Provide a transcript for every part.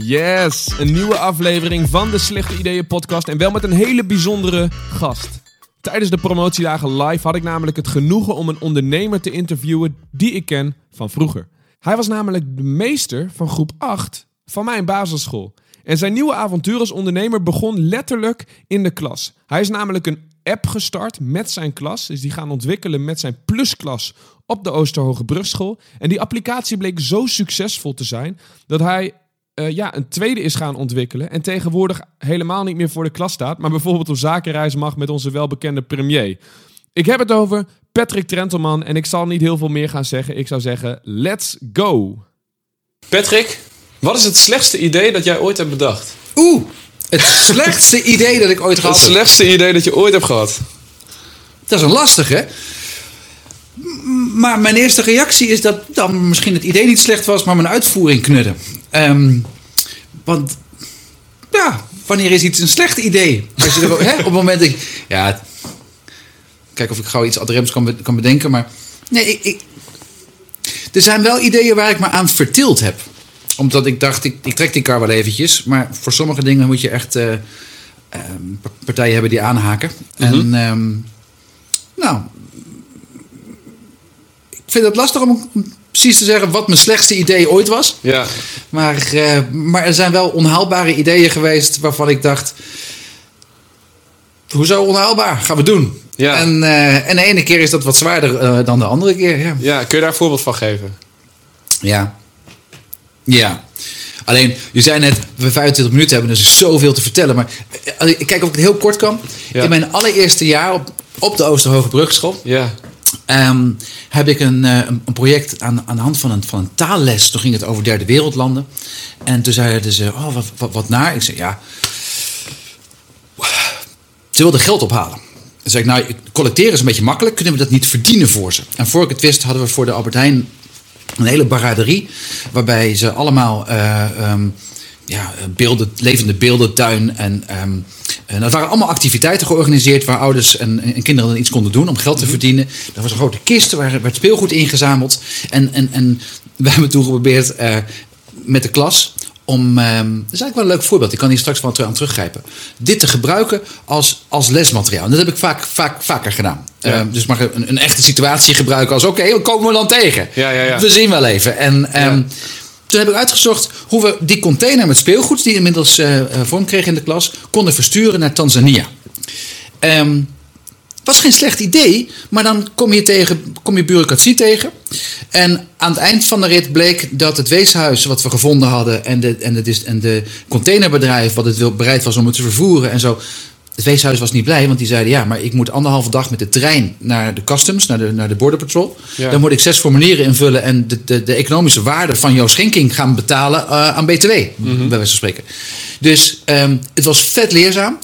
Yes, een nieuwe aflevering van de Slechte Ideeën podcast en wel met een hele bijzondere gast. Tijdens de promotiedagen live had ik namelijk het genoegen om een ondernemer te interviewen die ik ken van vroeger. Hij was namelijk de meester van groep 8 van mijn basisschool. En zijn nieuwe avontuur als ondernemer begon letterlijk in de klas. Hij is namelijk een app gestart met zijn klas. Dus die gaan ontwikkelen met zijn plusklas op de Oosterhoge Brugschool. En die applicatie bleek zo succesvol te zijn dat hij uh, ja, een tweede is gaan ontwikkelen. En tegenwoordig helemaal niet meer voor de klas staat, maar bijvoorbeeld op zakenreis mag met onze welbekende premier. Ik heb het over Patrick Trentelman en ik zal niet heel veel meer gaan zeggen. Ik zou zeggen, let's go! Patrick, wat is het slechtste idee dat jij ooit hebt bedacht? Oeh, het slechtste idee dat ik ooit gehad heb. Het slechtste idee dat je ooit hebt gehad. Dat is een lastige. Maar mijn eerste reactie is dat dan misschien het idee niet slecht was, maar mijn uitvoering knudde. Um, want ja, wanneer is iets een slecht idee? Als je er, hè, op het moment dat ik. Ja, kijk of ik gauw iets adrems kan, kan bedenken. Maar nee, ik, ik, er zijn wel ideeën waar ik me aan vertild heb. Omdat ik dacht, ik, ik trek die kar wel eventjes. Maar voor sommige dingen moet je echt uh, partijen hebben die aanhaken. En um, nou, ik vind het lastig om precies te zeggen wat mijn slechtste idee ooit was. Ja. Maar, uh, maar er zijn wel onhaalbare ideeën geweest waarvan ik dacht... Hoezo onhaalbaar? Gaan we doen. Ja. En, uh, en de ene keer is dat wat zwaarder uh, dan de andere keer. Ja. ja, kun je daar een voorbeeld van geven? Ja. Ja. Alleen, je zei net, we 25 minuten hebben, dus zoveel te vertellen. Maar ik kijk of ik het heel kort kan. Ja. In mijn allereerste jaar op, op de Oosterhoge Brugschool... Ja. Um, heb ik een, uh, een project aan, aan de hand van een, van een taalles. Toen ging het over derde wereldlanden. En toen zeiden ze, oh, wat, wat, naar? Ik zei, ja... Ze wilden geld ophalen. Toen zei ik, nou, collecteren is een beetje makkelijk. Kunnen we dat niet verdienen voor ze? En voor ik het wist hadden we voor de Albert Heijn een hele baraderie. Waarbij ze allemaal... Uh, um, ja, beelden, levende beeldentuin. En, um, en dat waren allemaal activiteiten georganiseerd waar ouders en, en kinderen dan iets konden doen om geld te mhm. verdienen. Er was een grote kist waar werd speelgoed ingezameld. En, en, en we hebben toen geprobeerd uh, met de klas om, um, dat is eigenlijk wel een leuk voorbeeld, ik kan hier straks wel aan teruggrijpen. Dit te gebruiken als, als lesmateriaal. En dat heb ik vaak, vaak, vaker gedaan. Ja. Uh, dus mag een, een, echte situatie gebruiken als: oké, okay, komen we dan tegen? Ja, ja, ja. We zien wel even. En um, toen heb ik uitgezocht hoe we die container met speelgoed, die inmiddels uh, vorm kreeg in de klas, konden versturen naar Tanzania. Um, was geen slecht idee, maar dan kom je, tegen, kom je bureaucratie tegen. En aan het eind van de rit bleek dat het weeshuis wat we gevonden hadden en de, en de, en de containerbedrijf wat het bereid was om het te vervoeren en zo, het weeshuis was niet blij, want die zeiden: ja, maar ik moet anderhalve dag met de trein naar de customs, naar de, naar de border patrol. Dan moet ik zes formulieren invullen en de, de, de economische waarde van jouw schenking gaan betalen uh, aan BTW, mm -hmm. bij wijze van spreken. Dus um, het was vet leerzaam.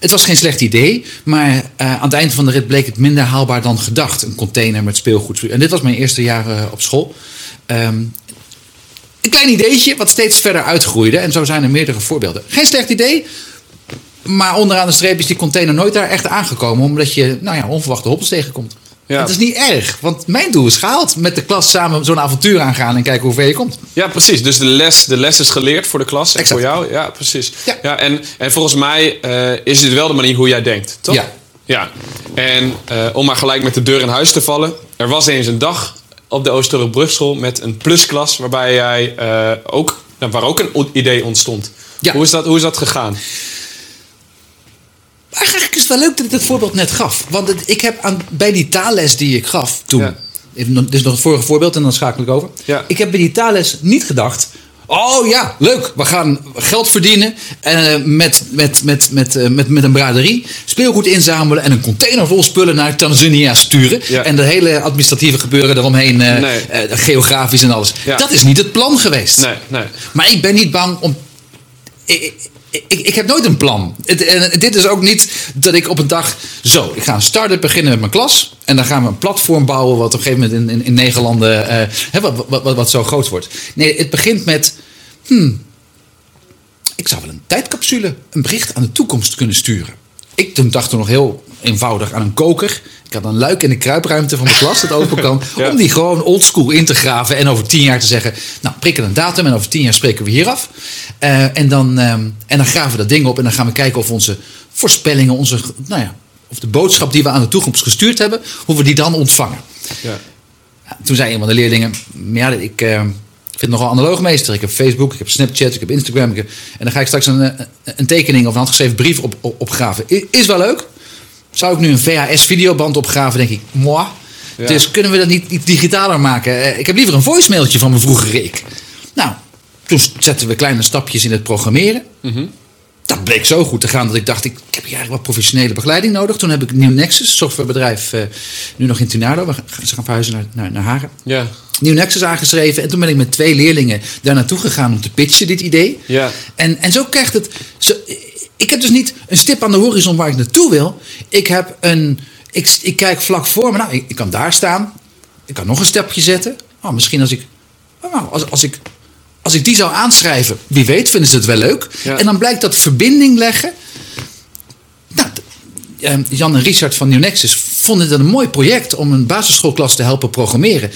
Het was geen slecht idee, maar uh, aan het eind van de rit bleek het minder haalbaar dan gedacht. Een container met speelgoed. En dit was mijn eerste jaar uh, op school. Um, een klein ideetje wat steeds verder uitgroeide. En zo zijn er meerdere voorbeelden. Geen slecht idee, maar onderaan de streep is die container nooit daar echt aangekomen. Omdat je nou ja, onverwachte hobbels tegenkomt. Ja. Dat is niet erg, want mijn doel is gehaald. Met de klas samen zo'n avontuur aangaan en kijken hoe ver je komt. Ja, precies. Dus de les, de les is geleerd voor de klas en voor jou. Ja, precies. Ja. ja en, en volgens mij uh, is dit wel de manier hoe jij denkt, toch? Ja. Ja. En uh, om maar gelijk met de deur in huis te vallen. Er was eens een dag op de Oosterbrug Brugschool met een plusklas... waarbij jij uh, ook, nou, waar ook een idee ontstond. Ja. Hoe, is dat, hoe is dat gegaan? Eigenlijk is het wel leuk dat ik het voorbeeld net gaf. Want het, ik heb aan, bij die taalles die ik gaf toen. Ja. Dit is nog het vorige voorbeeld en dan schakel ik over. Ja. Ik heb bij die taalles niet gedacht. Oh ja, leuk. We gaan geld verdienen uh, met, met, met, met, uh, met, met een braderie. Speelgoed inzamelen en een container vol spullen naar Tanzania sturen. Ja. En de hele administratieve gebeuren eromheen, uh, nee. geografisch en alles. Ja. Dat is niet het plan geweest. Nee, nee. Maar ik ben niet bang om. Ik, ik, ik, heb nooit een plan. Het, en dit is ook niet dat ik op een dag. Zo, ik ga een start-up beginnen met mijn klas. En dan gaan we een platform bouwen. wat op een gegeven moment in, in, landen. Wat, wat, wat, wat, zo groot wordt. Nee, het begint met. Hmm, ik zou wel een tijdcapsule, een bericht aan de toekomst kunnen sturen. Ik toen dacht toen nog heel eenvoudig aan een koker. Ik had een luik in de kruipruimte van de klas dat open kan. Om die gewoon oldschool in te graven. En over tien jaar te zeggen. Nou, prikken een datum. En over tien jaar spreken we hier af. Uh, en, dan, uh, en dan graven we dat ding op. En dan gaan we kijken of onze voorspellingen. Onze, nou ja, of de boodschap die we aan de toekomst gestuurd hebben. Hoe we die dan ontvangen. Ja. Toen zei een van de leerlingen. Ja, ik. Uh, vind het nogal analoog meester. Ik heb Facebook, ik heb Snapchat, ik heb Instagram. Ik heb, en dan ga ik straks een, een tekening of een handgeschreven brief op, op, opgraven. Is wel leuk. Zou ik nu een VHS-videoband opgraven, denk ik, moi. Dus kunnen we dat niet iets digitaler maken? Eh, ik heb liever een voicemailtje van mijn vroegere ik. Nou, toen zetten we kleine stapjes in het programmeren. Mm Dat bleek zo goed te gaan dat ik dacht, ik, heb hier eigenlijk wat professionele begeleiding nodig. Toen heb ik New Nexus, softwarebedrijf, uh, nu nog in Tunardo. We gaan, ze gaan verhuizen naar, naar, naar Hagen. Ja. New Nexus aangeschreven. En toen ben ik met twee leerlingen daar naartoe gegaan om te pitchen, dit idee. Ja. En, en zo krijgt het. Zo, ik heb dus niet een stip aan de horizon waar ik naartoe wil. Ik heb een. Ik, ik kijk vlak voor me. Nou, ik, ik kan daar staan. Ik kan nog een stapje zetten. Oh, misschien als ik. Oh, als, als ik. Als ik die zou aanschrijven, wie weet, vinden ze het wel leuk. En dan blijkt dat verbinding leggen. Nou, ehm, Jan en Richard van New Nexus vonden het een mooi project om een basisschoolklas te helpen programmeren.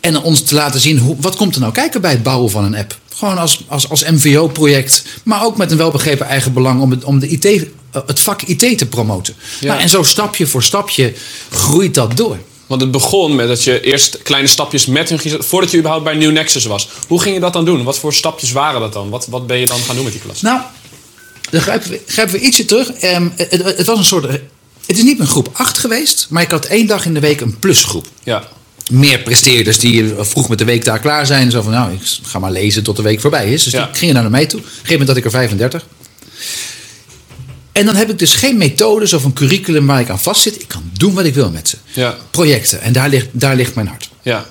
En ons te laten zien, hoe, wat komt er nou kijken bij het bouwen van een app? Gewoon als, als, als MVO-project, maar ook met een welbegrepen eigen belang om het, om de IT, eh, het vak IT te promoten. Nou, en zo stapje voor stapje groeit dat door. Want het begon met dat je eerst kleine stapjes met hun voordat je überhaupt bij New Nexus was. Hoe ging je dat dan doen? Wat voor stapjes waren dat dan? Wat, wat ben je dan gaan doen met die klas? Nou, dan grijpen we, grijpen we ietsje terug. Um, het, het, was een soort. Het is niet een groep 8 geweest, maar ik had één dag in de week een plusgroep. Ja meer presteerders die vroeg met de week daar klaar zijn. Zo van, nou, ik ga maar lezen tot de week voorbij is. Dus die gingen naar mij toe. Op een gegeven moment had ik er 35. En dan heb ik dus geen methodes of een curriculum waar ik aan vastzit. Ik kan doen wat ik wil met ze. Ja. Projecten. En daar ligt, daar ligt mijn hart. Ja.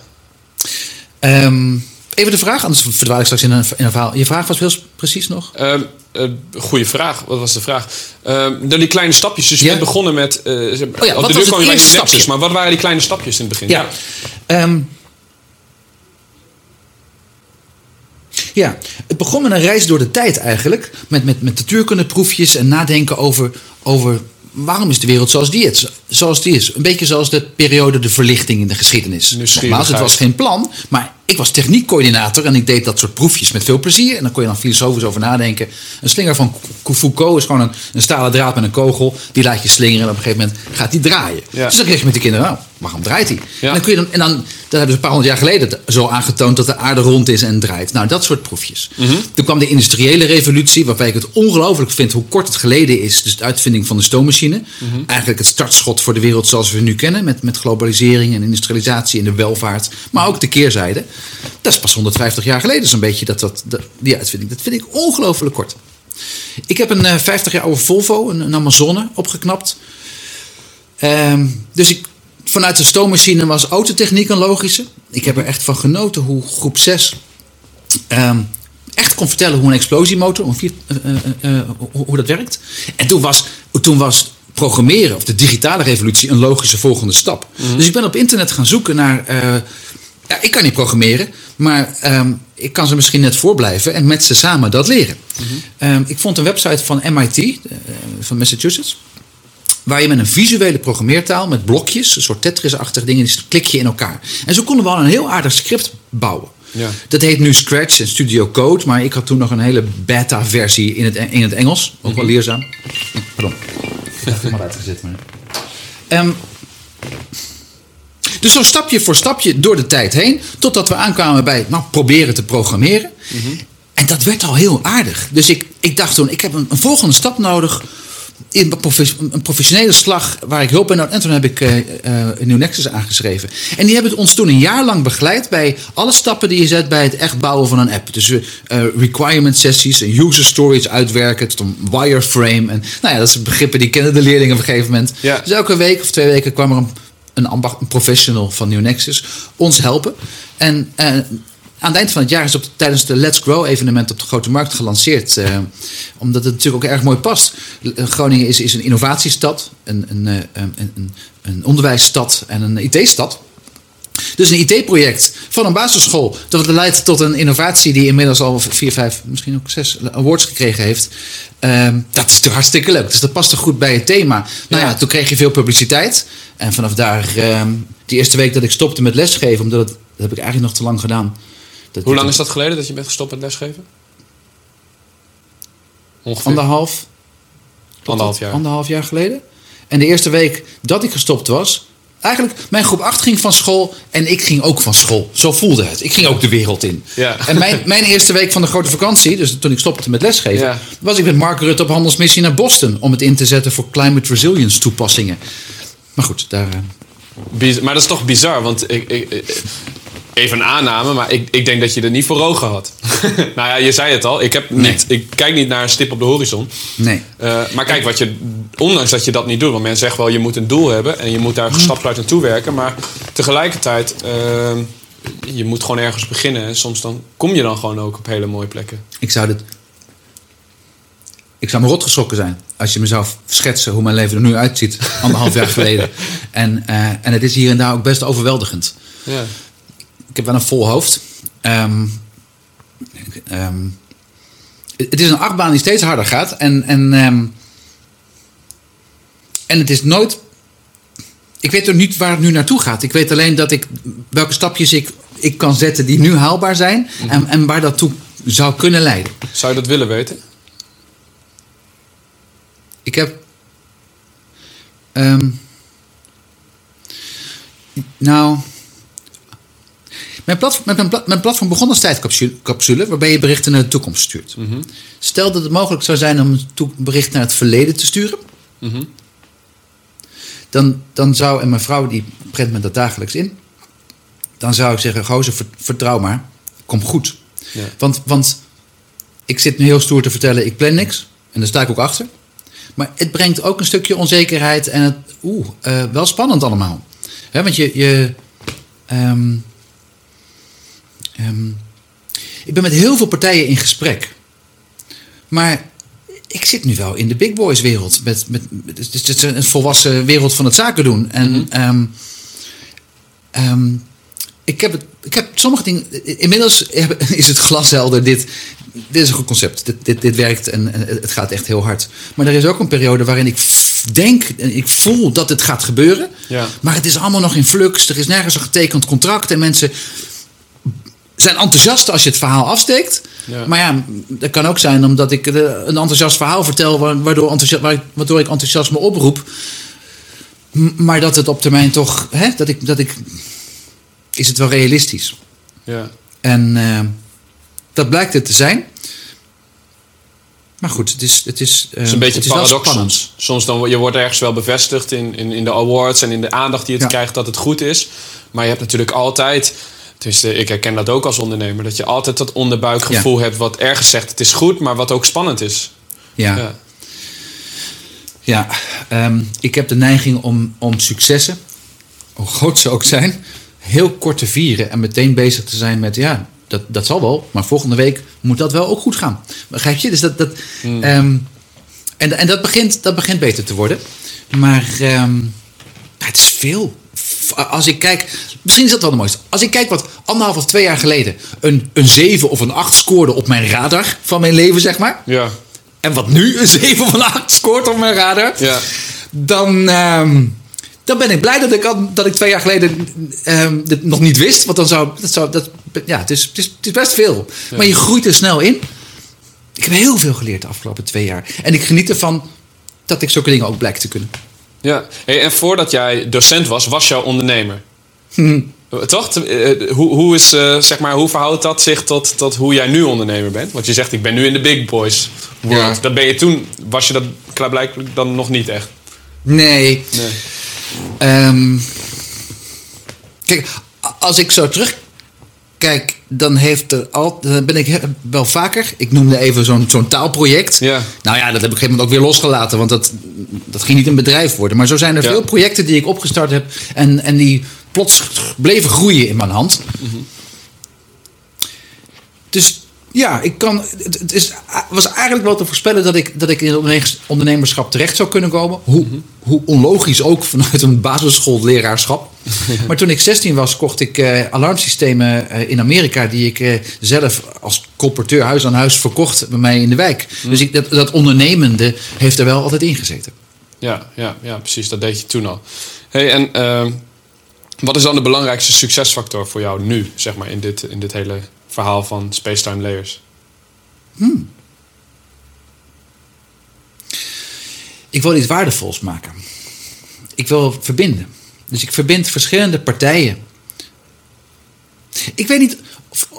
Um, even de vraag, anders verdwaal ik straks in een, in een verhaal. Je vraag was heel precies nog? Um, uh, goeie vraag. Wat was de vraag? Uh, die kleine stapjes. Dus je bent begonnen met. Uh, oh ja, wat de deur je stapjes. Maar wat waren die kleine stapjes in het begin? Ja. Ja, ja. het begon met een reis door de tijd eigenlijk. Met, met, met natuurkundeproefjes en nadenken over, over waarom is de wereld zoals die, het, zoals die is. Een beetje zoals de periode de verlichting in de geschiedenis. Nogmaals, het was geen plan, maar ik was techniekcoördinator en ik deed dat soort proefjes met veel plezier. En dan kon je dan filosofisch over nadenken. Een slinger van Foucault is gewoon een, een stalen draad met een kogel. Die laat je slingeren en op een gegeven moment gaat die draaien. Dus dan kreeg je met de kinderen, nou, waarom draait hij? En dan kun je dan, en dan, dat hebben ze een paar honderd jaar geleden zo aangetoond dat de aarde rond is en draait. Nou, dat soort proefjes. Mhm. Toen kwam de industriële revolutie, waarbij ik het ongelooflijk vind hoe kort het geleden is. Dus de uitvinding van de stoommachine. Mhm. Eigenlijk het startschot voor de wereld zoals we nu kennen. Met, met globalisering en industrialisatie en de welvaart. Maar ook de keerzijde. Dat is pas 150 jaar geleden zo'n beetje dat, dat, die uitvinding. Dat vind ik ongelooflijk kort. Ik heb een 50 eh, jaar oude Volvo, een, een Amazone, opgeknapt. Ehm, dus ik, vanuit de stoommachine was autotechniek een logische. Ik heb er echt van genoten hoe groep 6 ehm, echt kon vertellen hoe een explosiemotor, hoe, uh, hoe dat werkt. En toen was, toen was programmeren of de digitale revolutie een logische volgende stap. Mhm. Dus ik ben op internet gaan zoeken naar ja, ik kan niet programmeren, maar ehm, ik kan ze misschien net voorblijven en met ze samen dat leren. Mhm. Ehm, ik vond een website van MIT, uh, van Massachusetts, waar je met een visuele programmeertaal, met blokjes, een soort Tetris-achtige dingen, die klik je in elkaar. En zo konden we al een heel aardig script bouwen. Ja. Dat heet nu Scratch en Studio Code, maar ik had toen nog een hele beta-versie in het, in het Engels, ook wel mhm. leerzaam. Pardon. Ik heb het maar uitgezet. Maar... Um, dus zo stapje voor stapje door de tijd heen. Totdat we aankwamen bij nou, proberen te programmeren. En dat werd al heel aardig. Dus ik, ik dacht toen, ik heb een, een volgende stap nodig. In een professionele slag waar ik hulp bij nodig En toen heb ik uh, uh, New Nexus aangeschreven. En die hebben ons toen een jaar lang begeleid bij alle stappen die je zet bij het echt bouwen van een app. Dus uh, requirement sessies, user stories uitwerken, tot een wireframe. En nou ja, dat zijn begrippen die kennen de leerlingen op een gegeven moment. Dus elke week of twee weken kwam er een een, ambacht, een professional van New Nexus ons helpen. En uh, aan het eind van het jaar is op, tijdens de Let's Grow evenement op de Grote Markt gelanceerd. Uh, omdat het natuurlijk ook erg mooi past. Eh, Groningen is, is een innovatiestad, een, een, een, een onderwijsstad en een IT-stad. Dus een IT-project van een basisschool. Dat leidt tot een innovatie die inmiddels al vier, vijf, misschien ook zes awards gekregen heeft. Ehm, dat is toch hartstikke leuk. Dus dat past toch goed bij het thema. Nou ja, toen kreeg je veel publiciteit. En vanaf daar, um, die eerste week dat ik stopte met lesgeven, omdat het, dat heb ik eigenlijk nog te lang gedaan. Dat Hoe lang is dat geleden dat je bent gestopt met lesgeven? Ongeveer. Anderhalf. Anderhalf jaar. Anderhalf jaar geleden. En de eerste week dat ik gestopt was, Eigenlijk, mijn groep 8 ging van school en ik ging ook van school. Zo voelde het. Ik ging ook de wereld in. Ja. En mijn, mijn eerste week van de grote vakantie, dus toen ik stopte met lesgeven, was ik met Mark Rutte op handelsmissie naar Boston om het in te zetten voor climate resilience toepassingen. Maar goed, daar. Eh, maar dat is toch bizar, want ik, ik, even een aanname, maar ik, ik denk dat je er niet voor ogen had. nou ja, je zei het al. Ik, heb niet, ik kijk niet naar een stip op de horizon. Nee. Uh, maar kijk, wat je, ondanks dat je dat niet doet. Want mensen zeggen wel, je moet een doel hebben. En je moet daar stapsgeluid naartoe werken. Maar tegelijkertijd, uh, je moet gewoon ergens beginnen. En soms dan kom je dan gewoon ook op hele mooie plekken. Ik zou dit... Ik zou me rot geschrokken zijn als je me zou schetsen hoe mijn leven er nu uitziet, anderhalf jaar geleden. En, uh, en het is hier en daar ook best overweldigend. Ja ik heb wel een vol hoofd. Um, um, het is een achtbaan die steeds harder gaat. En, en, um, en het is nooit. Ik weet er niet waar het nu naartoe gaat. Ik weet alleen dat ik welke stapjes ik, ik kan zetten die nu haalbaar zijn. Mm -hmm. en, en waar dat toe zou kunnen leiden. Zou je dat willen weten? Ik heb. Nou. Mijn, platform, mijn, platform begon als tijdcapsule, waarbij je berichten naar de toekomst stuurt. Mm Stel dat het mogelijk zou zijn om een bericht naar het verleden te sturen. Mhm. dan, dan zou, en mijn vrouw die prent me dat dagelijks in, dan zou ik zeggen: Gozer, vertrouw maar, kom goed. Ja. Want, want ik zit nu heel stoer te vertellen: ik plan niks. En daar sta ik ook achter. Maar het brengt ook een stukje onzekerheid en het, oeh, uh, wel spannend allemaal. want je, je um, Um, ik ben met heel veel partijen in gesprek. Maar ik zit nu wel in de big boys wereld. Met, met, het is een volwassen wereld van het zaken doen. En mm -hmm. um, ik heb, het, ik heb sommige dingen. Inmiddels is het glashelder. Dit, dit is een goed concept. Dit, dit, dit werkt en, en, het gaat echt heel hard. Maar er is ook een periode waarin ik denk en ik voel dat het gaat gebeuren. Ja. Maar het is allemaal nog in flux. Er is nergens een getekend contract. En mensen zijn enthousiast als je het verhaal afsteekt. Maar ja, dat kan ook zijn omdat ik een enthousiast verhaal vertel, waardoor, enthousiast, waardoor ik enthousiasme oproep. Maar dat het op termijn toch, hè, dat ik, dat ik, is het wel realistisch. Ja. En uh, dat blijkt het te zijn. Maar goed, het is, het is, uh, het is een beetje paradox soms. Soms dan, je wordt ergens wel bevestigd in, in, in de awards en in de aandacht die het krijgt dat het goed is. Maar je hebt natuurlijk altijd dus ik herken dat ook als ondernemer. Dat je altijd dat onderbuikgevoel hebt wat ergens zegt het is goed, maar wat ook spannend is. Ja. Ja, ja ehm, ik heb de neiging om, om successen, hoe groot ze ook zijn, heel kort te vieren en meteen bezig te zijn met ja, dat, dat zal wel, maar volgende week moet dat wel ook goed gaan. Begrijp je? Dus dat, dat, hmm. Ehm, en en dat, begint, dat begint beter te worden. Maar um, het is veel als ik kijk, misschien is dat wel de mooiste. Als ik kijk wat anderhalf of twee jaar geleden een, een 7 of een 8 scoorde op mijn radar van mijn leven, zeg maar. Ja. En wat nu een 7 of een 8 scoort op mijn radar. Ja. Dan, um, dan ben ik blij dat ik, dat ik twee jaar geleden um, dit nog niet wist. Want dan zou dat. Zou, dat ja, het is, het, is, het is best veel. Ja. Maar je groeit er snel in. Ik heb heel veel geleerd de afgelopen twee jaar. En ik geniet ervan dat ik zulke dingen ook blijk te kunnen. Ja, hey, en voordat jij docent was, was jouw ondernemer. Hm. Toch? Eh, hoe, hoe, is, uh, zeg maar, hoe verhoudt dat zich tot, tot hoe jij nu ondernemer bent? Want je zegt, ik ben nu in de big boys world. Ja. Dat ben je toen, was je dat klaarblijkelijk dan nog niet echt? Nee. nee. Um, kijk, als ik zo terug Kijk, dan, heeft er al, dan ben ik wel vaker. Ik noemde even zo'n zo'n taalproject. Ja. Nou ja, dat heb ik op een gegeven moment ook weer losgelaten. Want dat, dat ging niet een bedrijf worden. Maar zo zijn er veel projecten die ik opgestart heb. En, en die plots bleven groeien in mijn hand. Mm Dus ja, ik kan, het, is, was eigenlijk wel te voorspellen dat ik, dat ik in het ondernemerschap terecht zou kunnen komen. Hoe, mm hoe onlogisch ook vanuit een basisschoolleraarschap. Maar toen ik 16 was, kocht ik uh, alarmsystemen uh, in Amerika... die ik uh, zelf als colporteur huis aan huis verkocht bij mij in de wijk. Hm. Dus ik, dat, dat ondernemende heeft er wel altijd in gezeten. Ja, ja, ja, precies. Dat deed je toen al. Hey, en ehm, wat is dan de belangrijkste succesfactor voor jou nu, zeg maar, in dit, in dit hele verhaal van Spacetime Layers? Hmm. Ik wil iets waardevols maken. Ik wil verbinden. Dus ik verbind verschillende partijen. Ik weet niet of,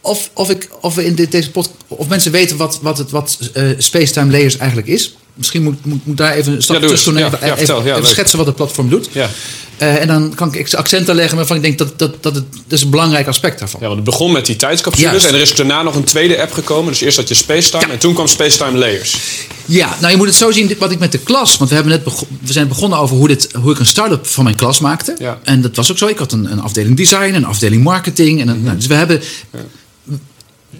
of, of, ik, of we in deze podcast. of mensen weten wat, wat, het, wat uh, Spacetime Layers eigenlijk is. Misschien moet, moet, moet daar even een stap Ja, doe terug eens. doen. Even, vertel. Schetsen wat het platform doet. Ja. Eh, en dan kan ik accenten leggen waarvan ik denk dat, dat, dat het dat is een belangrijk aspect daarvan. ja, want het begon met die tijdscapsules Juist. en er is daarna nog een tweede app gekomen. Dus eerst had je Spacetime Ja. en toen kwam Spacetime Layers. Ja, nou je moet het zo zien, wat ik met de klas. Want we, hebben net we zijn begonnen over hoe, dit, hoe ik een start-up van mijn klas maakte. Ja. En dat was ook zo. Ik had een, een afdeling design, een afdeling marketing. En een, nou, dus we hebben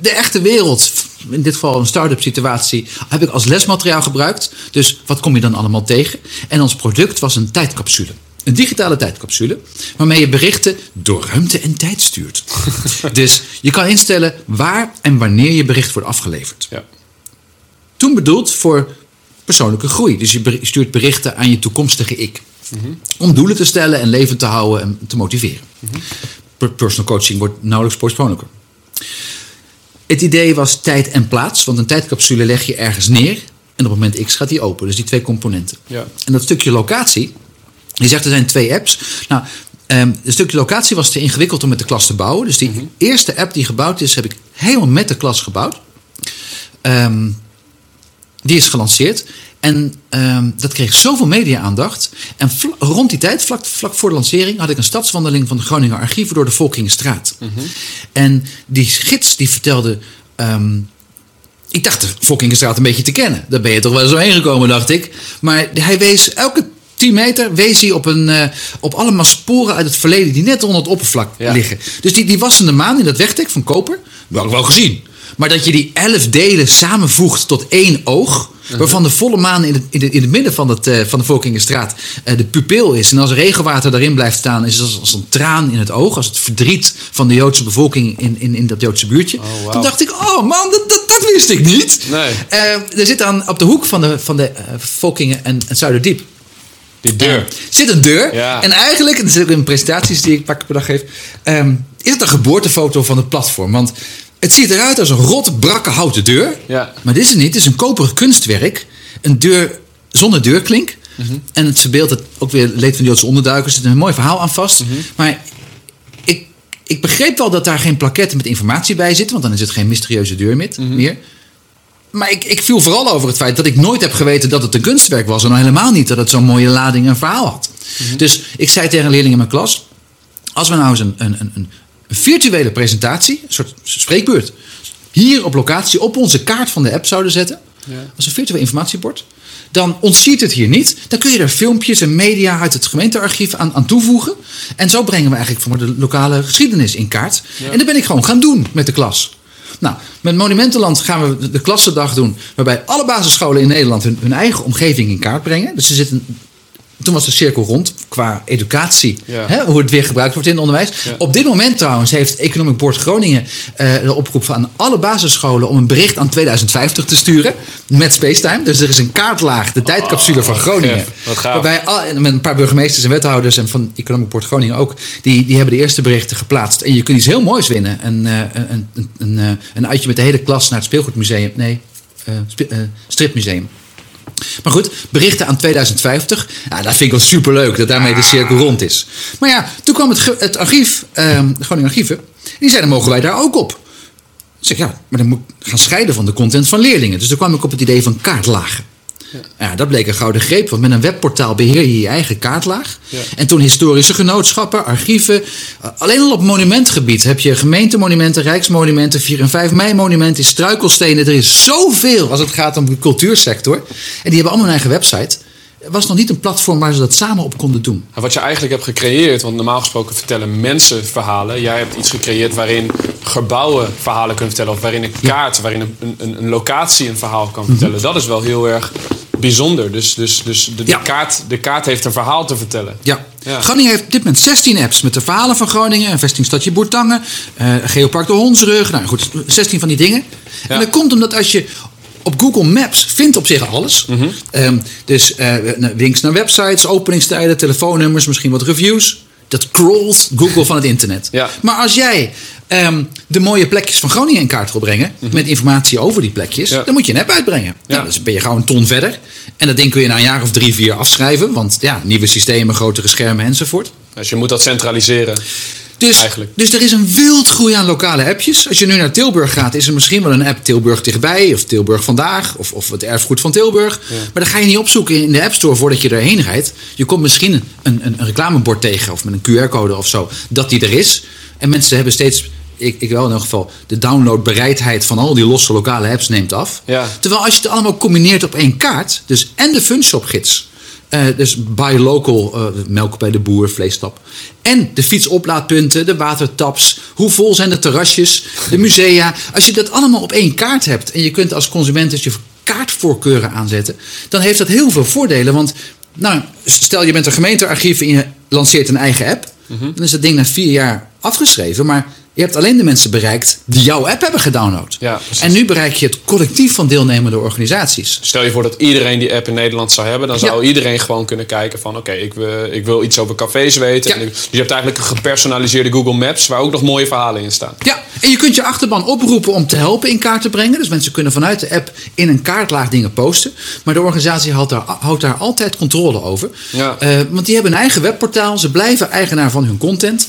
de echte wereld, in dit geval een start-up situatie, heb ik als lesmateriaal gebruikt. Dus wat kom je dan allemaal tegen? En ons product was een tijdcapsule. Een digitale tijdcapsule, waarmee je berichten door ruimte en tijd stuurt. dus je kan instellen waar en wanneer je bericht wordt afgeleverd. Ja. Toen bedoeld voor persoonlijke groei. Dus je stuurt berichten aan je toekomstige ik. Om doelen te stellen en levend te houden en te motiveren. Per- Personal coaching wordt nauwelijks persoonlijker. Het idee was tijd en plaats. Want een tijdcapsule leg je ergens neer. En op het moment X gaat die open. Dus die twee componenten. Ja. En dat stukje locatie. Je zegt er zijn twee apps. Nou, een stukje locatie was te ingewikkeld om met de klas te bouwen. Dus die eerste app die gebouwd is, heb ik helemaal met de klas gebouwd. Ehm, die is gelanceerd. En ehm, dat kreeg zoveel media-aandacht. En rond die tijd, vlak, vlak voor de lancering, had ik een stadswandeling van de Groninger Archieven door de Volkingenstraat. En die gids die vertelde. ehm, ik dacht de Volkingenstraat een beetje te kennen. Daar ben je toch wel zo heen gekomen, dacht ik. Maar hij wees elke 10 meter wees hij op, een, eh, op allemaal sporen uit het verleden die net onder het oppervlak Ja. liggen. Dus die, die wassende maan in dat wegdek van koper, dat had ik wel gezien. Maar dat je die elf delen samenvoegt tot één oog. Waarvan de volle maan in het, in het, in het midden van, het, eh, van de Volkingenstraat eh, de pupil is. En als regenwater daarin blijft staan, is het als, als een traan in het oog. Als het verdriet van de Joodse bevolking in, in, in dat Joodse buurtje. wauw. Toen dacht ik, oh man, dat, dat, dat wist ik niet. Nee. Eh, er zit aan, op de hoek van de, van de Volkingen en het Zuiderdiep Die deur. zit een deur. Ja. En eigenlijk, en dat zit ook in presentaties die ik pak per dag geef, ehm, is het een geboortefoto van het platform. Want het ziet eruit als een rot, brakke houten deur. Ja. Maar dit is het niet. Het is een koperig kunstwerk. Een deur zonder deurklink. Mhm. En het verbeeldt het ook weer leed van de Joodse onderduikers. Er zit een mooi verhaal aan vast. Mhm. Maar ik, ik begreep wel dat daar geen plaketten met informatie bij zitten. Want dan is het geen mysterieuze deur met- Mhm. meer. Maar ik, ik viel vooral over het feit dat ik nooit heb geweten dat het een kunstwerk was. En al helemaal niet dat het zo'n mooie lading en verhaal had. Dus ik zei tegen een leerling in mijn klas. Als we nou eens een, een, een, een virtuele presentatie, een soort spreekbeurt. Hier op locatie op onze kaart van de app zouden zetten. Als een virtueel informatiebord. Dan ontziet het hier niet. Dan kun je er filmpjes en media uit het gemeentearchief aan, aan toevoegen. En zo brengen we eigenlijk voor de lokale geschiedenis in kaart. En dat ben ik gewoon gaan doen met de klas. Nou, met Monumentenland gaan we de- de klassendag doen. Waarbij alle basisscholen in Nederland hun, hun eigen omgeving in kaart brengen. Dus er zit een, toen was de cirkel rond qua educatie. Ja. Hè, hoe het weer gebruikt wordt in het onderwijs. Ja. Op dit moment trouwens heeft Economic Board Groningen eh, de oproep van aan alle basisscholen om een bericht aan 2050 te sturen. Met Spacetime. Dus er is een kaartlaag, de tijdcapsule van Groningen. Wat gaaf. Waarbij al, met een paar burgemeesters en wethouders en van Economic Board Groningen ook. Die, die hebben de eerste berichten geplaatst. En je kunt iets heel moois winnen. Een, eh, een, een, een, eh, een uitje met de hele klas naar het speelgoedmuseum. Nee, stripmuseum. Maar goed, berichten aan 2050. Ja, dat vind ik wel superleuk dat daarmee de cirkel rond is. Maar ja, toen kwam het, het archief, ehm de Groningen Archieven. Die zeiden, mogen wij daar ook op? Zeg, ja, maar dan moet ik gaan scheiden van de content van leerlingen. Dus toen kwam ik op het idee van kaartlagen. Ja. dat bleek een gouden greep, want met een webportaal beheer je je eigen kaartlaag. Ja. En toen historische genootschappen, archieven. Uh, Alleen al op monumentgebied heb je gemeentemonumenten, rijksmonumenten, 4 en 5 mei monumenten, struikelstenen. Er is zoveel als het gaat om de cultuursector. En die hebben allemaal een eigen website. Er was nog niet een platform waar ze dat samen op konden doen. En Wat je eigenlijk hebt gecreëerd, want normaal gesproken vertellen mensen verhalen. Jij hebt iets gecreëerd waarin gebouwen verhalen kunnen vertellen. Of waarin een kaart, waarin een, een, een locatie een verhaal kan vertellen. Dat is wel heel erg bijzonder. Dus, dus, dus de, de kaart, de kaart heeft een verhaal te vertellen. Ja. Groningen heeft op dit moment 16 apps met de verhalen van Groningen. Een vestingstadje Boertangen. Uh, Geopark de Hondsrug. Nou goed, 16 van die dingen. En dat komt omdat als je op Google Maps vindt op zich alles. Mm dus uh, links naar websites, openingstijden, telefoonnummers, misschien wat reviews. Dat crawlt Google van het internet. Ja. Maar als jij um, de mooie plekjes van Groningen in kaart wil brengen, mm -hmm. met informatie over die plekjes, ja. dan moet je een app uitbrengen. Ja. Nou, dus ben je gauw een ton verder. En dat ding kun je na een jaar of drie, vier afschrijven. Want ja, nieuwe systemen, grotere schermen enzovoort. Dus je moet dat centraliseren. Dus, dus er is een wildgroei aan lokale appjes. Als je nu naar Tilburg gaat, is er misschien wel een app Tilburg dichtbij. Of Tilburg vandaag. Of, of het erfgoed van Tilburg. Ja. Maar dan ga je niet opzoeken in de App Store voordat je erheen rijdt. Je komt misschien een, een, een reclamebord tegen. Of met een QR-code of zo. Dat die er is. En mensen hebben steeds ik, ik wel in elk geval, de downloadbereidheid van al die losse lokale apps neemt af. Ja. Terwijl als je het allemaal combineert op één kaart, dus en de Funshop-gids, uh, dus buy local, uh, melk bij de boer, vleestap. En de fietsoplaadpunten, de watertaps. Hoe vol zijn de terrasjes, de musea. Als je dat allemaal op één kaart hebt en je kunt als consument dus je kaartvoorkeuren aanzetten, dan heeft dat heel veel voordelen. Want nou, stel je bent een gemeentearchief en je lanceert een eigen app. Mm -hmm. Dan is dat ding na vier jaar afgeschreven. Maar je hebt alleen de mensen bereikt die jouw app hebben gedownload. Ja, en nu bereik je het collectief van deelnemende organisaties. Stel je voor dat iedereen die app in Nederland zou hebben. Dan zou ja. iedereen gewoon kunnen kijken van... oké, okay, ik, wil, ik wil iets over cafés weten. Ja. En dus je hebt eigenlijk een gepersonaliseerde Google Maps... waar ook nog mooie verhalen in staan. Ja, en je kunt je achterban oproepen om te helpen in kaart te brengen. Dus mensen kunnen vanuit de app in een kaartlaag dingen posten. Maar de organisatie houdt daar, houdt daar altijd controle over. Ja. Uh, want die hebben een eigen webportaal. Ze blijven eigenaar van hun content.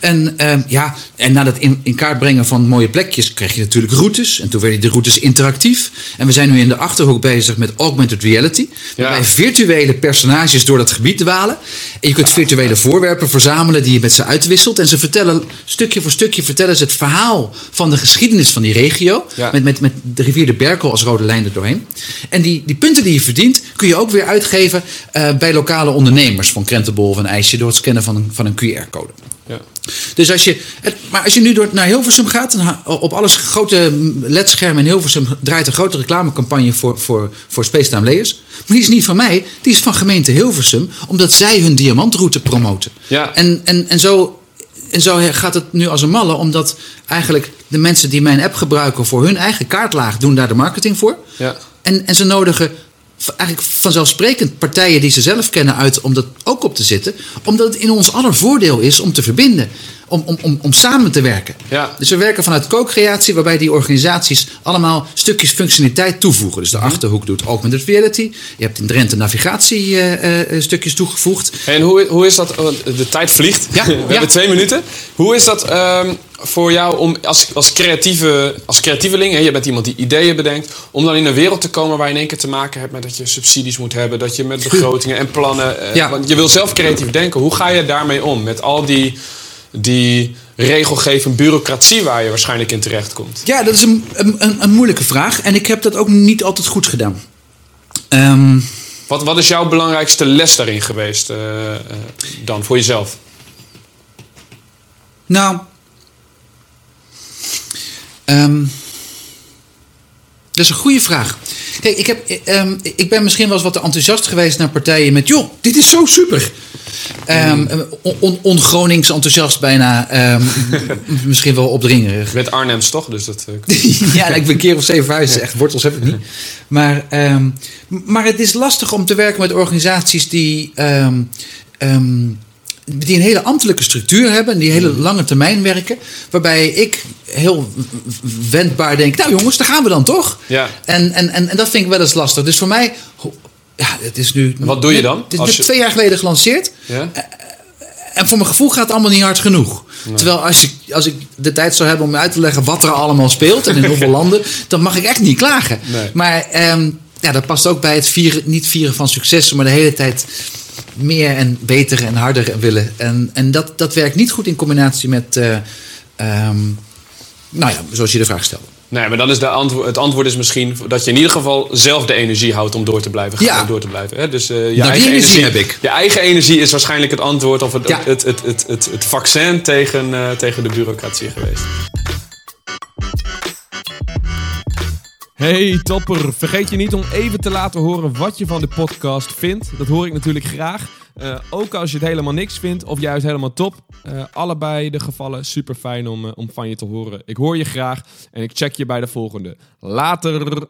En uh, ja, en na dat in, in kaart brengen van mooie plekjes kreeg je natuurlijk routes. En toen werden de routes interactief. En we zijn nu in de achterhoek bezig met augmented reality. Waarbij ja. virtuele personages door dat gebied dwalen. En je kunt virtuele voorwerpen verzamelen die je met ze uitwisselt. En ze vertellen, stukje voor stukje vertellen ze het verhaal van de geschiedenis van die regio. Ja. Met, met, met de rivier de Berkel als rode lijn er doorheen. En die, die punten die je verdient kun je ook weer uitgeven uh, bij lokale ondernemers. Van Krentenbol of een ijsje door het scannen van een, van een QR-code. Dus als je, maar als je nu door, naar Hilversum gaat, op alles grote ledschermen in Hilversum draait een grote reclamecampagne voor, voor, voor Space Time Layers. Maar die is niet van mij, die is van gemeente Hilversum, omdat zij hun diamantroute promoten. Ja. En, en, en, zo, en zo gaat het nu als een malle, omdat eigenlijk de mensen die mijn app gebruiken voor hun eigen kaartlaag doen daar de marketing voor. Ja. En, en ze nodigen eigenlijk vanzelfsprekend partijen die ze zelf kennen uit om dat ook op te zitten. Omdat het in ons aller voordeel is om te verbinden. Om, om, om, om samen te werken. Ja. Dus we werken vanuit co-creatie, waarbij die organisaties allemaal stukjes functionaliteit toevoegen. Dus de Achterhoek doet augmented reality. Je hebt in Drenthe navigatiestukjes uh, uh, toegevoegd. En hoe, hoe is dat? De tijd vliegt. Ja. We ja. hebben twee minuten. Hoe is dat um, voor jou om als, als, creatieve, als creatieveling, hè, je bent iemand die ideeën bedenkt, om dan in een wereld te komen waar je in één keer te maken hebt met dat je subsidies moet hebben, dat je met begrotingen en plannen. Ja. Want je wil zelf creatief denken. Hoe ga je daarmee om? Met al die die regelgeving bureaucratie waar je waarschijnlijk in terecht komt? Ja, dat is een, een, een moeilijke vraag. En ik heb dat ook niet altijd goed gedaan. Um, wat, wat is jouw belangrijkste les daarin geweest uh, uh, dan voor jezelf? Nou, um, dat is een goede vraag. Kijk, ik, heb, um, ik ben misschien wel eens wat te enthousiast geweest naar partijen met... joh, dit is zo super. Um, on, on-Gronings enthousiast bijna. Um, misschien wel opdringerig. Met Arnhems toch? Dus dat, ja, ik ben een keer of zeven verhuisd. Echt, wortels heb ik niet. Maar, um, maar het is lastig om te werken met organisaties die... die een hele ambtelijke structuur hebben en die hele lange termijn werken. Waarbij ik heel wendbaar denk, nou jongens, daar gaan we dan toch? Ja. En, en, en, en dat vind ik wel eens lastig. Dus voor mij ja, het is nu. Wat doe je dan? Het is je... twee jaar geleden gelanceerd. Ja? En voor mijn gevoel gaat het allemaal niet hard genoeg. Nee. Terwijl als ik, als ik de tijd zou hebben om uit te leggen wat er allemaal speelt en in hoeveel landen, dan mag ik echt niet klagen. Nee. Maar um, ja, dat past ook bij het vieren, niet vieren van successen, maar de hele tijd meer en beter en harder willen. En, en dat, dat werkt niet goed in combinatie met, uh, um, nou ja, zoals je de vraag stelde. Nee, maar dan is de antwoord, het antwoord is misschien dat je in ieder geval zelf de energie houdt om door te blijven gaan. Ja. Door te blijven. Hè? Dus uh, je nou, eigen energie, heb ik. Je eigen energie is waarschijnlijk het antwoord of het, ja. het, het, het, het, het, vaccin tegen, uh, tegen de bureaucratie geweest. Hey topper, vergeet je niet om even te laten horen wat je van de podcast vindt. Dat hoor ik natuurlijk graag. Uh, ook als je het helemaal niks vindt of juist helemaal top. Uh, allebei de gevallen super fijn om, uh, om van je te horen. Ik hoor je graag en ik check je bij de volgende. Later!